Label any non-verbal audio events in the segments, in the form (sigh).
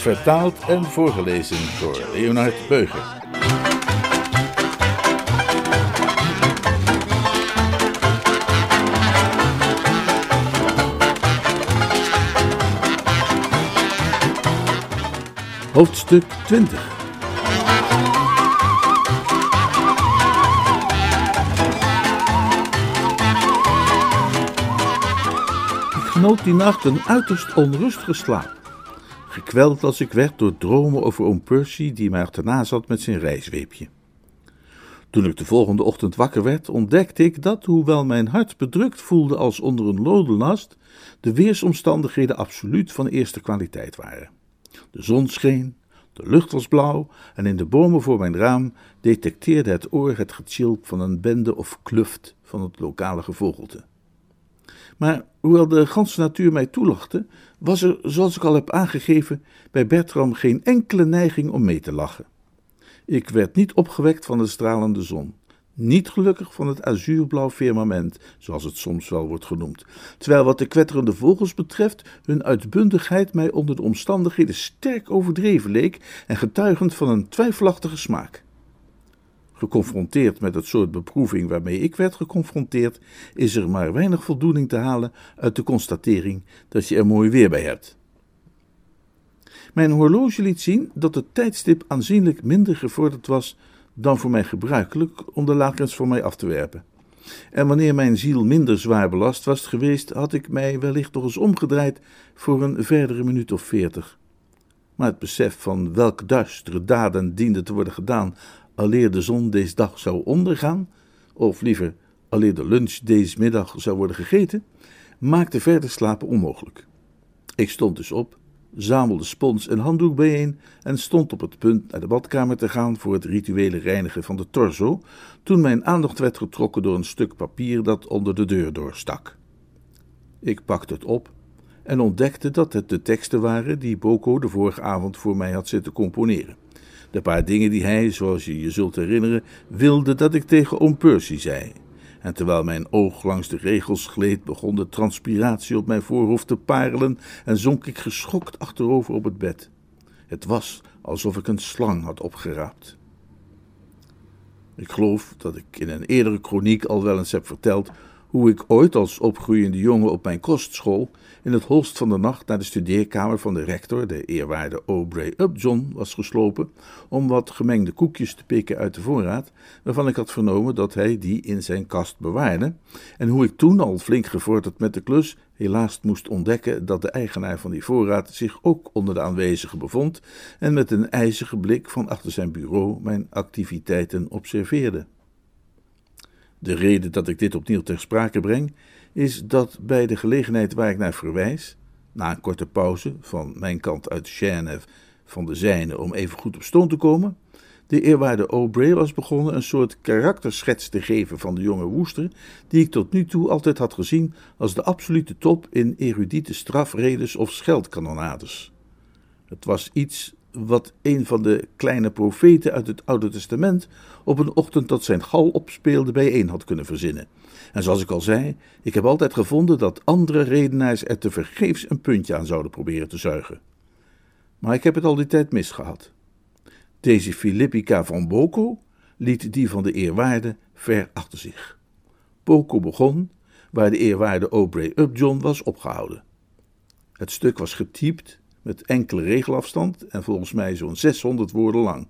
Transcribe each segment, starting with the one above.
Vertaald en voorgelezen door Leonard Beuger. Hoofdstuk 20 Ik genoot die nacht een uiterst onrustige slaap. Gekweld als ik werd door dromen over oom Percy die mij achterna zat met zijn rijzweepje. Toen ik de volgende ochtend wakker werd, ontdekte ik dat, hoewel mijn hart bedrukt voelde als onder een lodenlast, de weersomstandigheden absoluut van eerste kwaliteit waren. De zon scheen, de lucht was blauw en in de bomen voor mijn raam detecteerde het oor het getjilp van een bende of kluft van het lokale gevogelte. Maar hoewel de ganse natuur mij toelachte, was er, zoals ik al heb aangegeven, bij Bertram geen enkele neiging om mee te lachen. Ik werd niet opgewekt van de stralende zon, niet gelukkig van het azuurblauw firmament, zoals het soms wel wordt genoemd, terwijl wat de kwetterende vogels betreft, hun uitbundigheid mij onder de omstandigheden sterk overdreven leek en getuigend van een twijfelachtige smaak. Geconfronteerd met het soort beproeving waarmee ik werd geconfronteerd, is er maar weinig voldoening te halen uit de constatering dat je er mooi weer bij hebt. Mijn horloge liet zien dat het tijdstip aanzienlijk minder gevorderd was dan voor mij gebruikelijk om de lakens van mij af te werpen. En wanneer mijn ziel minder zwaar belast was geweest, had ik mij wellicht nog eens omgedraaid voor een verdere minuut of veertig. Maar het besef van welke duistere daden diende te worden gedaan alleer de zon deze dag zou ondergaan, of liever alleer de lunch deze middag zou worden gegeten, maakte verder slapen onmogelijk. Ik stond dus op, zamelde spons en handdoek bijeen en stond op het punt naar de badkamer te gaan voor het rituele reinigen van de torso, toen mijn aandacht werd getrokken door een stuk papier dat onder de deur doorstak. Ik pakte het op en ontdekte dat het de teksten waren die Boko de vorige avond voor mij had zitten componeren. De paar dingen die hij, zoals je je zult herinneren, wilde dat ik tegen oom Percy zei. En terwijl mijn oog langs de regels gleed, begon de transpiratie op mijn voorhoofd te parelen en zonk ik geschokt achterover op het bed. Het was alsof ik een slang had opgeraapt. Ik geloof dat ik in een eerdere kroniek al wel eens heb verteld hoe ik ooit als opgroeiende jongen op mijn kostschool in het holst van de nacht naar de studeerkamer van de rector, de eerwaarde Aubrey Upjohn, was geslopen om wat gemengde koekjes te pikken uit de voorraad, waarvan ik had vernomen dat hij die in zijn kast bewaarde, en hoe ik toen al flink gevorderd met de klus helaas moest ontdekken dat de eigenaar van die voorraad zich ook onder de aanwezigen bevond en met een ijzige blik van achter zijn bureau mijn activiteiten observeerde. De reden dat ik dit opnieuw ter sprake breng, is dat bij de gelegenheid waar ik naar verwijs, na een korte pauze van mijn kant uit Genève van de zijne om even goed op stoom te komen, de eerwaarde O'Bray was begonnen een soort karakterschets te geven van de jonge woester, die ik tot nu toe altijd had gezien als de absolute top in erudiete strafredes of scheldkanonades. Het was iets wat een van de kleine profeten uit het Oude Testament op een ochtend dat zijn gal opspeelde bijeen had kunnen verzinnen. En zoals ik al zei, ik heb altijd gevonden dat andere redenaars er te vergeefs een puntje aan zouden proberen te zuigen. Maar ik heb het al die tijd misgehad. Deze Philippica van Boko liet die van de eerwaarde ver achter zich. Boko begon waar de eerwaarde Aubrey Upjohn was opgehouden. Het stuk was getypt met enkele regelafstand en volgens mij zo'n 600 woorden lang.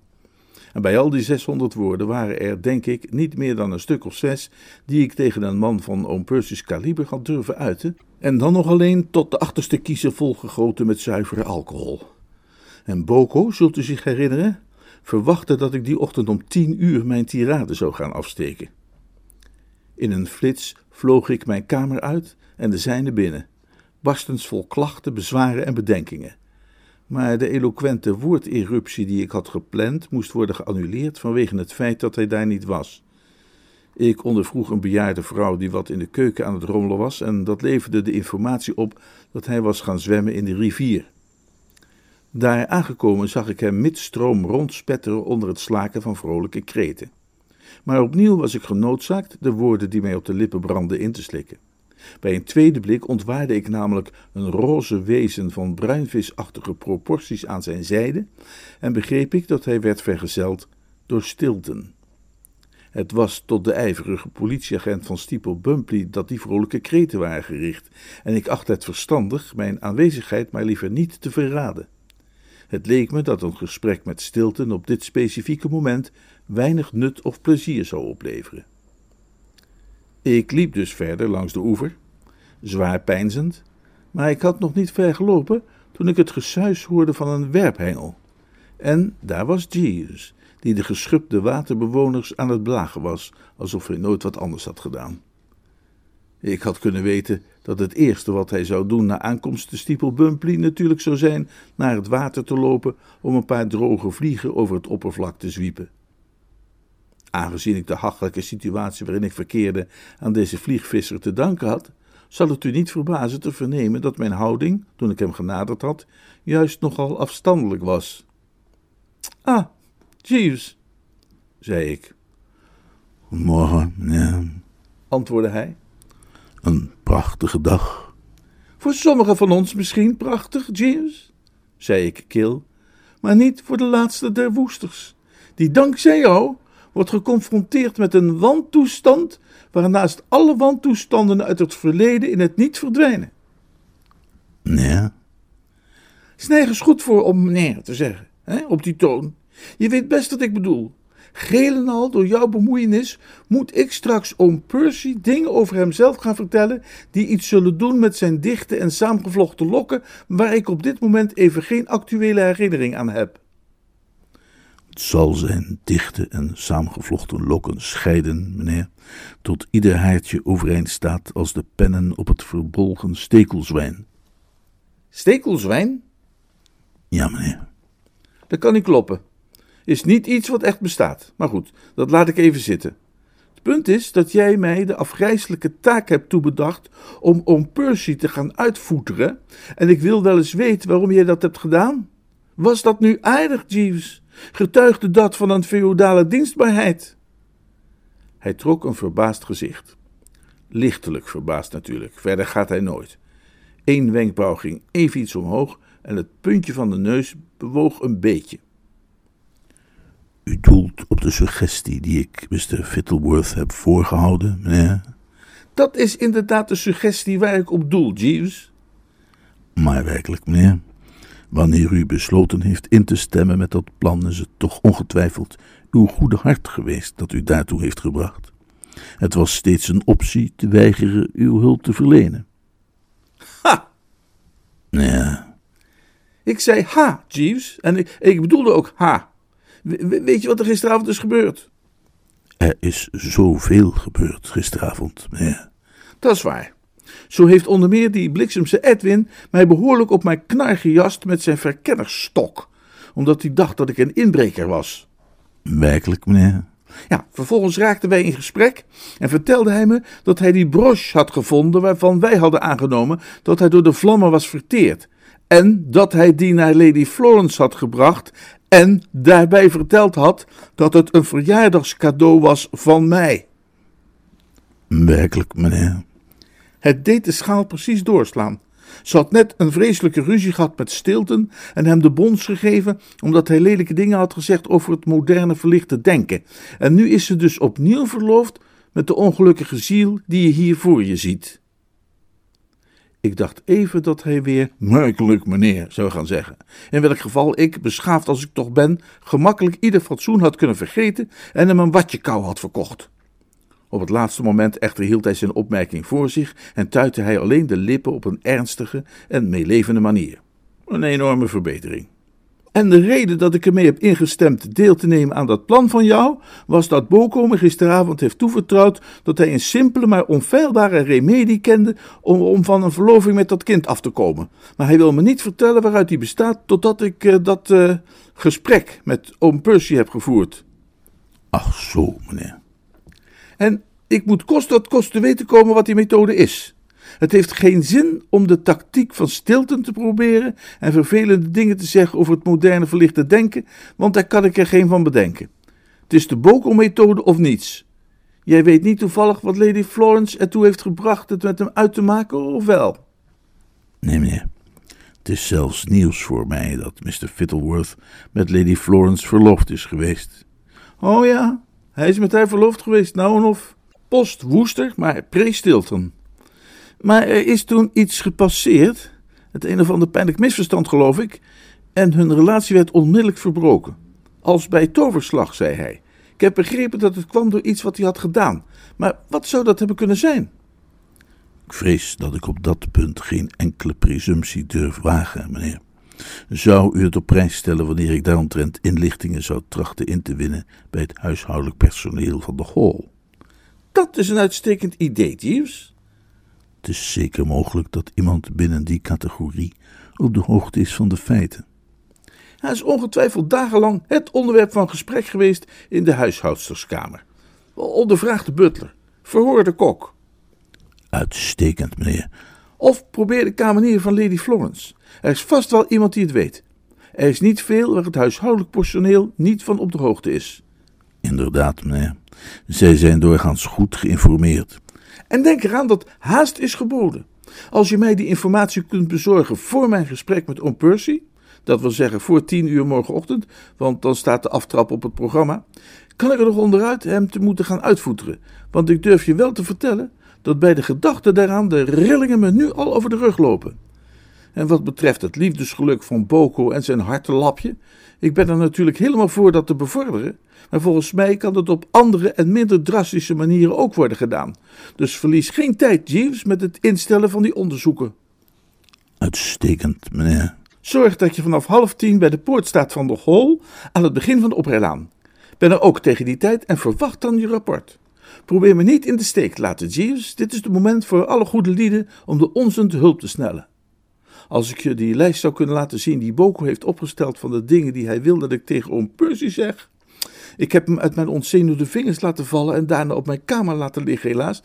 En bij al die 600 woorden waren er, denk ik, niet meer dan een stuk of zes die ik tegen een man van oom Percy's kaliber had durven uiten, en dan nog alleen tot de achterste kiezen volgegoten met zuivere alcohol. En Boko, zult u zich herinneren, verwachtte dat ik die ochtend om tien uur mijn tirade zou gaan afsteken. In een flits vloog ik mijn kamer uit en de zijne binnen, barstens vol klachten, bezwaren en bedenkingen. Maar de eloquente woorderuptie die ik had gepland moest worden geannuleerd vanwege het feit dat hij daar niet was. Ik ondervroeg een bejaarde vrouw die wat in de keuken aan het rommelen was en dat leverde de informatie op dat hij was gaan zwemmen in de rivier. Daar aangekomen zag ik hem midstroom rondspetteren onder het slaken van vrolijke kreten. Maar opnieuw was ik genoodzaakt de woorden die mij op de lippen brandden in te slikken. Bij een tweede blik ontwaarde ik namelijk een roze wezen van bruinvisachtige proporties aan zijn zijde en begreep ik dat hij werd vergezeld door Stilton. Het was tot de ijverige politieagent van Steeple Bumpley dat die vrolijke kreten waren gericht, en ik acht het verstandig mijn aanwezigheid maar liever niet te verraden. Het leek me dat een gesprek met Stilton op dit specifieke moment weinig nut of plezier zou opleveren. Ik liep dus verder langs de oever, zwaar peinzend, maar ik had nog niet ver gelopen toen ik het gesuis hoorde van een werphengel. En daar was Jeeves, die de geschubde waterbewoners aan het blagen was, alsof hij nooit wat anders had gedaan. Ik had kunnen weten dat het eerste wat hij zou doen na aankomst te Stiepel Bumpley natuurlijk zou zijn naar het water te lopen om een paar droge vliegen over het oppervlak te zwiepen. Aangezien ik de hachelijke situatie waarin ik verkeerde aan deze vliegvisser te danken had, zal het u niet verbazen te vernemen dat mijn houding, toen ik hem genaderd had, juist nogal afstandelijk was. Ah, Jeeves, zei ik. Morgen, ja, antwoordde hij. Een prachtige dag. Voor sommigen van ons misschien prachtig, Jeeves, zei ik kil, maar niet voor de laatste der woesters, die dankzij jou wordt geconfronteerd met een wantoestand waarnaast alle wantoestanden uit het verleden in het niet verdwijnen. Nee, is nergens goed voor om meneer te zeggen, hè, op die toon. Je weet best wat ik bedoel. Geel en al door jouw bemoeienis moet ik straks oom Percy dingen over hemzelf gaan vertellen die iets zullen doen met zijn dichte en saamgevlochten lokken, waar ik op dit moment even geen actuele herinnering aan heb. Het zal zijn dichte en saamgevlochten lokken scheiden, meneer, tot ieder haartje overeind staat als de pennen op het verbolgen stekelzwijn. Stekelzwijn? Ja, meneer. Dat kan niet kloppen. Is niet iets wat echt bestaat. Maar goed, dat laat ik even zitten. Het punt is dat jij mij de afgrijselijke taak hebt toebedacht om oom Percy te gaan uitvoeteren. En ik wil wel eens weten waarom jij dat hebt gedaan. Was dat nu aardig, Jeeves? Getuigde dat van een feodale dienstbaarheid? Hij trok een verbaasd gezicht. Lichtelijk verbaasd natuurlijk, verder gaat hij nooit. Eén wenkbrauw ging even iets omhoog en het puntje van de neus bewoog een beetje. U doelt op de suggestie die ik Mr. Fittleworth heb voorgehouden, meneer. Dat is inderdaad de suggestie waar ik op doel, Jeeves. Maar werkelijk, meneer, wanneer u besloten heeft in te stemmen met dat plan, is het toch ongetwijfeld uw goede hart geweest dat u daartoe heeft gebracht. Het was steeds een optie te weigeren uw hulp te verlenen. Ha! Ja, Ik zei ha, Jeeves, en ik, ik bedoelde ook ha. We- we- weet je wat er gisteravond is gebeurd? er is zoveel gebeurd gisteravond, meneer. Dat is waar. Zo heeft onder meer die bliksemse Edwin mij behoorlijk op mijn knar gejast met zijn verkennersstok, omdat hij dacht dat ik een inbreker was. Werkelijk, meneer. Ja, vervolgens raakten wij in gesprek en vertelde hij me dat hij die broche had gevonden waarvan wij hadden aangenomen dat hij door de vlammen was verteerd. En dat hij die naar Lady Florence had gebracht en daarbij verteld had dat het een verjaardagscadeau was van mij. Werkelijk, meneer. Het deed de schaal precies doorslaan. Ze had net een vreselijke ruzie gehad met Stilton en hem de bons gegeven omdat hij lelijke dingen had gezegd over het moderne verlichte denken. En nu is ze dus opnieuw verloofd met de ongelukkige ziel die je hier voor je ziet. Ik dacht even dat hij weer merkelijk meneer zou gaan zeggen. In welk geval ik, beschaafd als ik toch ben, gemakkelijk ieder fatsoen had kunnen vergeten en hem een watje kou had verkocht. Op het laatste moment echter hield hij zijn opmerking voor zich en tuitte hij alleen de lippen op een ernstige en meelevende manier. Een enorme verbetering. En de reden dat ik ermee heb ingestemd deel te nemen aan dat plan van jou, was dat Boko me gisteravond heeft toevertrouwd dat hij een simpele maar onfeilbare remedie kende om, om van een verloving met dat kind af te komen. Maar hij wil me niet vertellen waaruit die bestaat, totdat ik uh, dat uh, gesprek met oom Percy heb gevoerd. Ach zo, meneer. En ik moet kost wat kost te weten komen wat die methode is. Het heeft geen zin om de tactiek van Stilton te proberen en vervelende dingen te zeggen over het moderne verlichte denken, want daar kan ik er geen van bedenken. Het is de Boko-methode of niets. Jij weet niet toevallig wat Lady Florence ertoe heeft gebracht het met hem uit te maken, of wel? Nee, meneer. Het is zelfs nieuws voor mij dat Mr. Fittleworth met Lady Florence verloofd is geweest. Oh ja, hij is met haar verloofd geweest, nou en of. Post Woester, maar pre-Stilton. Maar er is toen iets gepasseerd, het een of ander pijnlijk misverstand geloof ik, en hun relatie werd onmiddellijk verbroken. Als bij toverslag, zei hij. Ik heb begrepen dat het kwam door iets wat hij had gedaan. Maar wat zou dat hebben kunnen zijn? Ik vrees dat ik op dat punt geen enkele presumptie durf wagen, meneer. Zou u het op prijs stellen wanneer ik daaromtrent inlichtingen zou trachten in te winnen bij het huishoudelijk personeel van de hall? Dat is een uitstekend idee, Jeeves. Het is zeker mogelijk dat iemand binnen die categorie op de hoogte is van de feiten. Hij is ongetwijfeld dagenlang het onderwerp van gesprek geweest in de huishoudsterskamer. Ondervraag de butler, verhoor de kok. Uitstekend, meneer. Of probeer de kamenier van Lady Florence. Er is vast wel iemand die het weet. Er is niet veel waar het huishoudelijk personeel niet van op de hoogte is. Inderdaad, meneer. Zij zijn doorgaans goed geïnformeerd. En denk eraan dat haast is geboden. Als je mij die informatie kunt bezorgen voor mijn gesprek met oom Percy, dat wil zeggen voor tien uur morgenochtend, want dan staat de aftrap op het programma, kan ik er nog onderuit hem te moeten gaan uitvoeteren. Want ik durf je wel te vertellen dat bij de gedachte daaraan de rillingen me nu al over de rug lopen. En wat betreft het liefdesgeluk van Boko en zijn hartelapje, ik ben er natuurlijk helemaal voor dat te bevorderen, maar volgens mij kan dat op andere en minder drastische manieren ook worden gedaan. Dus verlies geen tijd, Jeeves, met het instellen van die onderzoeken. Uitstekend, meneer. Zorg dat je vanaf half tien bij de poort staat van de hall aan het begin van de oprijlaan. Ben er ook tegen die tijd en verwacht dan je rapport. Probeer me niet in de steek te laten, Jeeves. Dit is het moment voor alle goede lieden om de onzen te hulp te snellen. Als ik je die lijst zou kunnen laten zien die Boko heeft opgesteld van de dingen die hij wil dat ik tegen oom Percy zeg. Ik heb hem uit mijn ontzenuwde vingers laten vallen en daarna op mijn kamer laten liggen, helaas.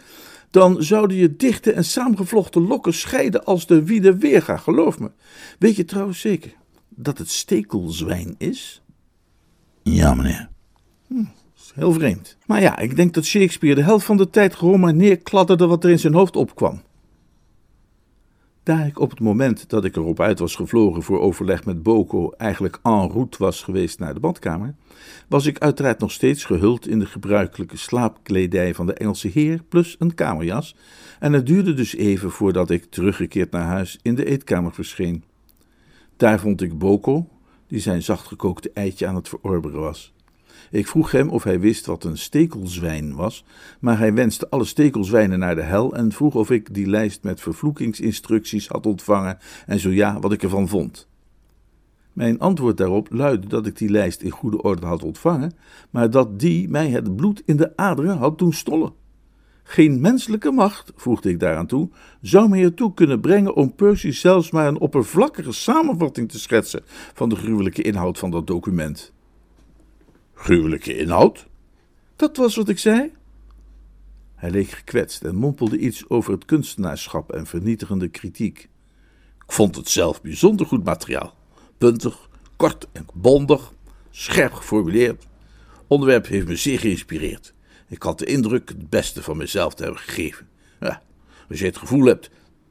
Dan zouden je dichte en saamgevlochten lokken scheiden als de wieder weerga, geloof me. Weet je trouwens zeker dat het stekelzwijn is? Ja, meneer. Hm, is heel vreemd. Maar ja, ik denk dat Shakespeare de helft van de tijd gewoon maar neerkladderde wat er in zijn hoofd opkwam. Daar ik op het moment dat ik erop uit was gevlogen voor overleg met Boko eigenlijk en route was geweest naar de badkamer, was ik uiteraard nog steeds gehuld in de gebruikelijke slaapkledij van de Engelse heer plus een kamerjas, en het duurde dus even voordat ik, teruggekeerd naar huis, in de eetkamer verscheen. Daar vond ik Boko, die zijn zachtgekookte eitje aan het verorberen was. Ik vroeg hem of hij wist wat een stekelzwijn was, maar hij wenste alle stekelzwijnen naar de hel en vroeg of ik die lijst met vervloekingsinstructies had ontvangen en zo ja, wat ik ervan vond. Mijn antwoord daarop luidde dat ik die lijst in goede orde had ontvangen, maar dat die mij het bloed in de aderen had doen stollen. Geen menselijke macht, voegde ik daaraan toe, zou mij ertoe kunnen brengen om Percy zelfs maar een oppervlakkige samenvatting te schetsen van de gruwelijke inhoud van dat document. Gruwelijke inhoud? Dat was wat ik zei. Hij leek gekwetst en mompelde iets over het kunstenaarschap en vernietigende kritiek. Ik vond het zelf bijzonder goed materiaal. Puntig, kort en bondig, scherp geformuleerd. Onderwerp heeft me zeer geïnspireerd. Ik had de indruk het beste van mezelf te hebben gegeven. Ja, als je het gevoel hebt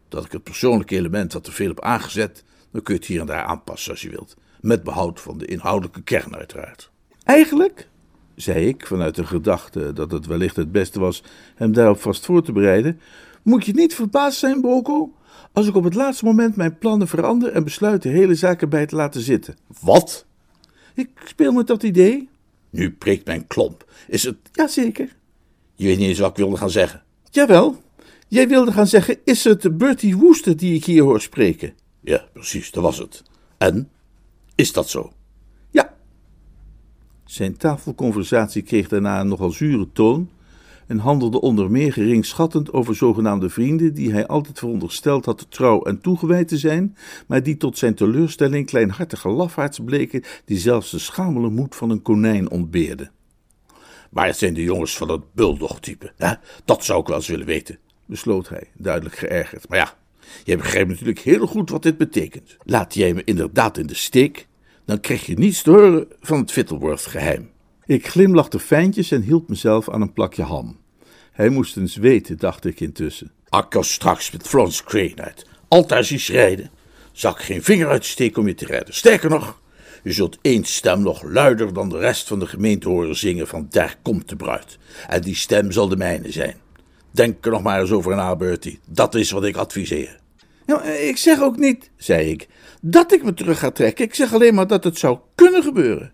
dat ik het persoonlijke element wat te veel heb aangezet, dan kun je het hier en daar aanpassen als je wilt. Met behoud van de inhoudelijke kern, uiteraard. Eigenlijk, zei ik vanuit de gedachte dat het wellicht het beste was hem daarop vast voor te bereiden, moet je niet verbaasd zijn, Boko, als ik op het laatste moment mijn plannen verander en besluit de hele zaak erbij te laten zitten. Wat? Ik speel met dat idee. Nu preekt mijn klomp. Is het... Jazeker. Je weet niet eens wat ik wilde gaan zeggen. Jawel. Jij wilde gaan zeggen, is het Bertie Woester die ik hier hoor spreken? Ja, precies, dat was het. En? Is dat zo? Zijn tafelconversatie kreeg daarna een nogal zure toon en handelde onder meer geringschattend over zogenaamde vrienden die hij altijd verondersteld had trouw en toegewijd te zijn, maar die tot zijn teleurstelling kleinhartige lafaards bleken die zelfs de schamele moed van een konijn ontbeerden. Waar zijn de jongens van dat bulldog-type? Dat zou ik wel eens willen weten, besloot hij, duidelijk geërgerd. Maar ja, jij begrijpt natuurlijk heel goed wat dit betekent. Laat jij me inderdaad in de steek, dan krijg je niets te horen van het Fittleworth-geheim. Ik glimlachte fijntjes en hield mezelf aan een plakje ham. Hij moest eens weten, dacht ik intussen. Akka straks met Florence Crane uit. Altijd zien rijden. Zal ik geen vinger uitsteken om je te redden. Sterker nog, je zult één stem nog luider dan de rest van de gemeente horen zingen van daar komt de bruid. En die stem zal de mijne zijn. Denk er nog maar eens over na, Bertie. Dat is wat ik adviseer. Ja, ik zeg ook niet, zei ik, dat ik me terug ga trekken. Ik zeg alleen maar dat het zou kunnen gebeuren.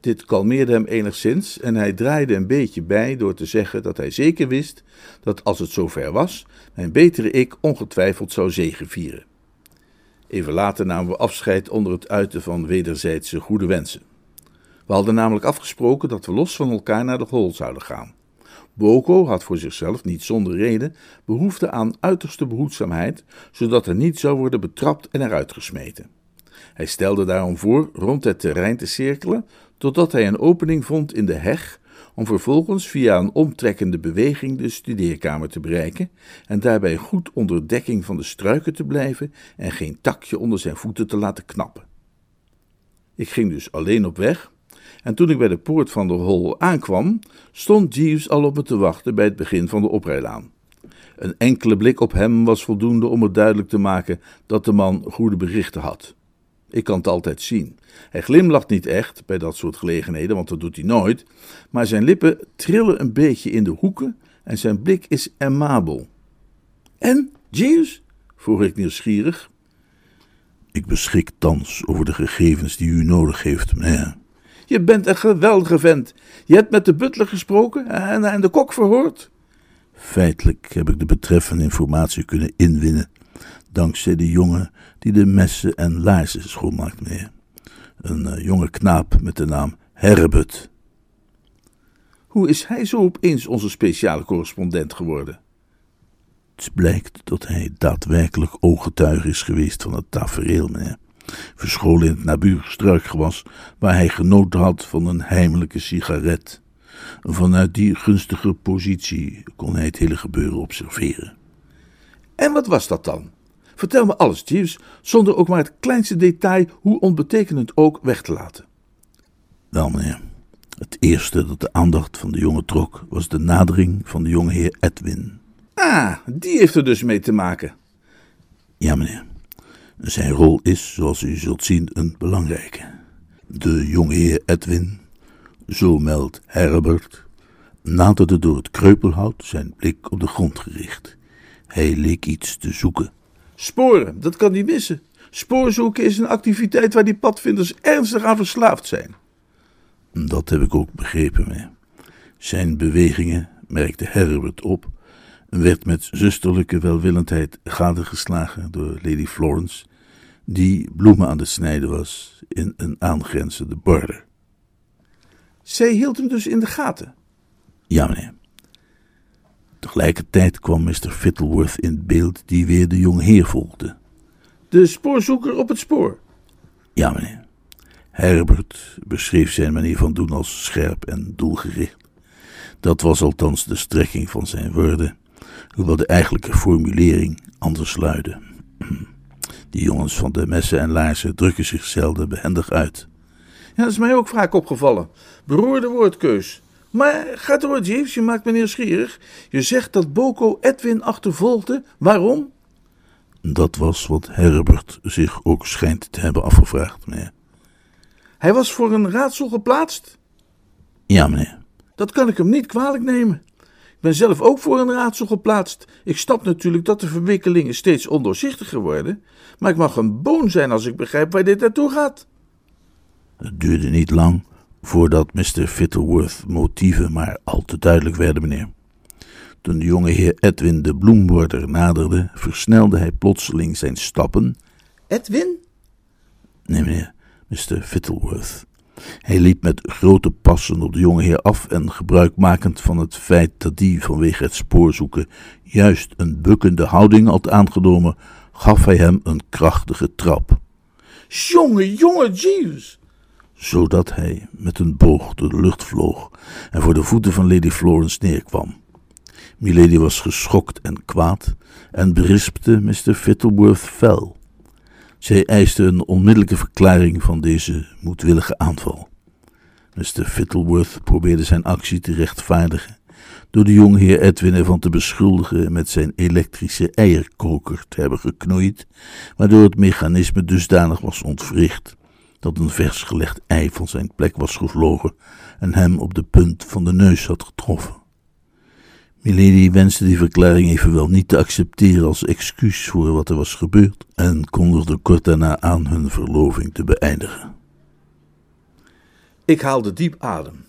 Dit kalmeerde hem enigszins en hij draaide een beetje bij door te zeggen dat hij zeker wist dat als het zover was, mijn betere ik ongetwijfeld zou zegevieren. Even later namen we afscheid onder het uiten van wederzijdse goede wensen. We hadden namelijk afgesproken dat we los van elkaar naar de hol zouden gaan. Boko had voor zichzelf niet zonder reden behoefte aan uiterste behoedzaamheid, zodat er niet zou worden betrapt en eruit gesmeten. Hij stelde daarom voor rond het terrein te cirkelen, totdat hij een opening vond in de heg, om vervolgens via een omtrekkende beweging de studeerkamer te bereiken en daarbij goed onder dekking van de struiken te blijven en geen takje onder zijn voeten te laten knappen. Ik ging dus alleen op weg, en toen ik bij de poort van de hol aankwam, stond Jeeves al op me te wachten bij het begin van de oprijlaan. Een enkele blik op hem was voldoende om het duidelijk te maken dat de man goede berichten had. Ik kan het altijd zien. Hij glimlacht niet echt bij dat soort gelegenheden, want dat doet hij nooit, maar zijn lippen trillen een beetje in de hoeken en zijn blik is amabel. En, Jeeves? vroeg ik nieuwsgierig. Ik beschik thans over de gegevens die u nodig heeft, meneer. Je bent een geweldige vent. Je hebt met de butler gesproken en, de kok verhoord. Feitelijk heb ik de betreffende informatie kunnen inwinnen dankzij de jongen die de messen en laarzen schoonmaakt, meneer. Een uh, jonge knaap met de naam Herbert. Hoe is hij zo opeens onze speciale correspondent geworden? Het blijkt dat hij daadwerkelijk ooggetuige is geweest van het tafereel, meneer. Verscholen in het naburige struikgewas, waar hij genoten had van een heimelijke sigaret. Vanuit die gunstige positie kon hij het hele gebeuren observeren. En wat was dat dan? Vertel me alles, Jeeves, zonder ook maar het kleinste detail, hoe onbetekenend ook, weg te laten. Wel, meneer. Het eerste dat de aandacht van de jongen trok, was de nadering van de jonge heer Edwin. Ah, die heeft er dus mee te maken. Ja, meneer. Zijn rol is, zoals u zult zien, een belangrijke. De jonge heer Edwin, zo meldt Herbert, naderde door het kreupelhout, zijn blik op de grond gericht. Hij leek iets te zoeken. Sporen, dat kan niet missen. Spoorzoeken is een activiteit waar die padvinders ernstig aan verslaafd zijn. Dat heb ik ook begrepen, meneer. Zijn bewegingen, merkte Herbert op, werd met zusterlijke welwillendheid gadegeslagen door Lady Florence, die bloemen aan het snijden was in een aangrenzende border. Zij hield hem dus in de gaten? Ja, meneer. Tegelijkertijd kwam Mr. Fittleworth in beeld, die weer de jonge heer volgde. De spoorzoeker op het spoor? Ja, meneer. Herbert beschreef zijn manier van doen als scherp en doelgericht. Dat was althans de strekking van zijn woorden, hoewel de eigenlijke formulering anders luidde. Die jongens van de messen en laarzen drukken zich zelden behendig uit. Ja, dat is mij ook vaak opgevallen. Beroerde woordkeus. Maar ga door, Jeeves, je maakt me nieuwsgierig. Je zegt dat Boko Edwin achtervolgde. Waarom? Dat was wat Herbert zich ook schijnt te hebben afgevraagd, meneer. Hij was voor een raadsel geplaatst? Ja, meneer. Dat kan ik hem niet kwalijk nemen. Ik ben zelf ook voor een raadsel geplaatst. Ik snap natuurlijk dat de verwikkelingen steeds ondoorzichtiger worden, maar ik mag een boon zijn als ik begrijp waar dit naartoe gaat. Het duurde niet lang voordat Mr. Fittleworth motieven maar al te duidelijk werden, meneer. Toen de jonge heer Edwin de bloemborder naderde, versnelde hij plotseling zijn stappen. Edwin? Nee, meneer, Mr. Fittleworth. Hij liep met grote passen op de jonge heer af en gebruikmakend van het feit dat die vanwege het spoorzoeken juist een bukkende houding had aangenomen, gaf hij hem een krachtige trap. Jonge, jonge Jeeves! Zodat hij met een boog door de lucht vloog en voor de voeten van Lady Florence neerkwam. Milady was geschokt en kwaad en berispte Mr. Fittleworth fel. Zij eiste een onmiddellijke verklaring van deze moedwillige aanval. Mr. Fittleworth probeerde zijn actie te rechtvaardigen door de jongeheer Edwin ervan te beschuldigen met zijn elektrische eierkoker te hebben geknoeid, waardoor het mechanisme dusdanig was ontwricht dat een vers gelegd ei van zijn plek was gevlogen en hem op de punt van de neus had getroffen. Milady wenste die verklaring evenwel niet te accepteren als excuus voor wat er was gebeurd en kondigde kort daarna aan hun verloving te beëindigen. Ik haalde diep adem.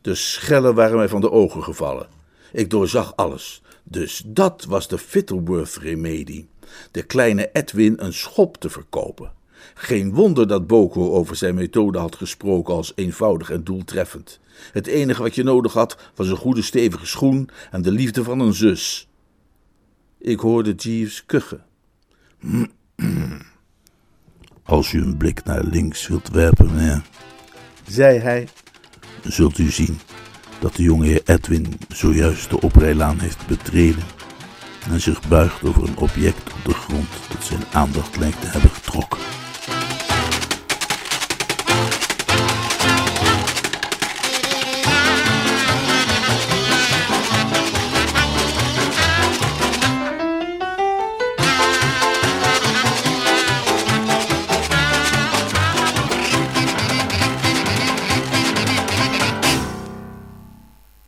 De schellen waren mij van de ogen gevallen. Ik doorzag alles. Dus dat was de Fittleworth-remedie. De kleine Edwin een schop te verkopen. Geen wonder dat Boko over zijn methode had gesproken als eenvoudig en doeltreffend. Het enige wat je nodig had was een goede stevige schoen en de liefde van een zus. Ik hoorde Jeeves kuchen. (clears throat) Als u een blik naar links wilt werpen, meneer, zei hij, zult u zien dat de jonge Edwin zojuist de oprijlaan heeft betreden en zich buigt over een object op de grond dat zijn aandacht lijkt te hebben getrokken.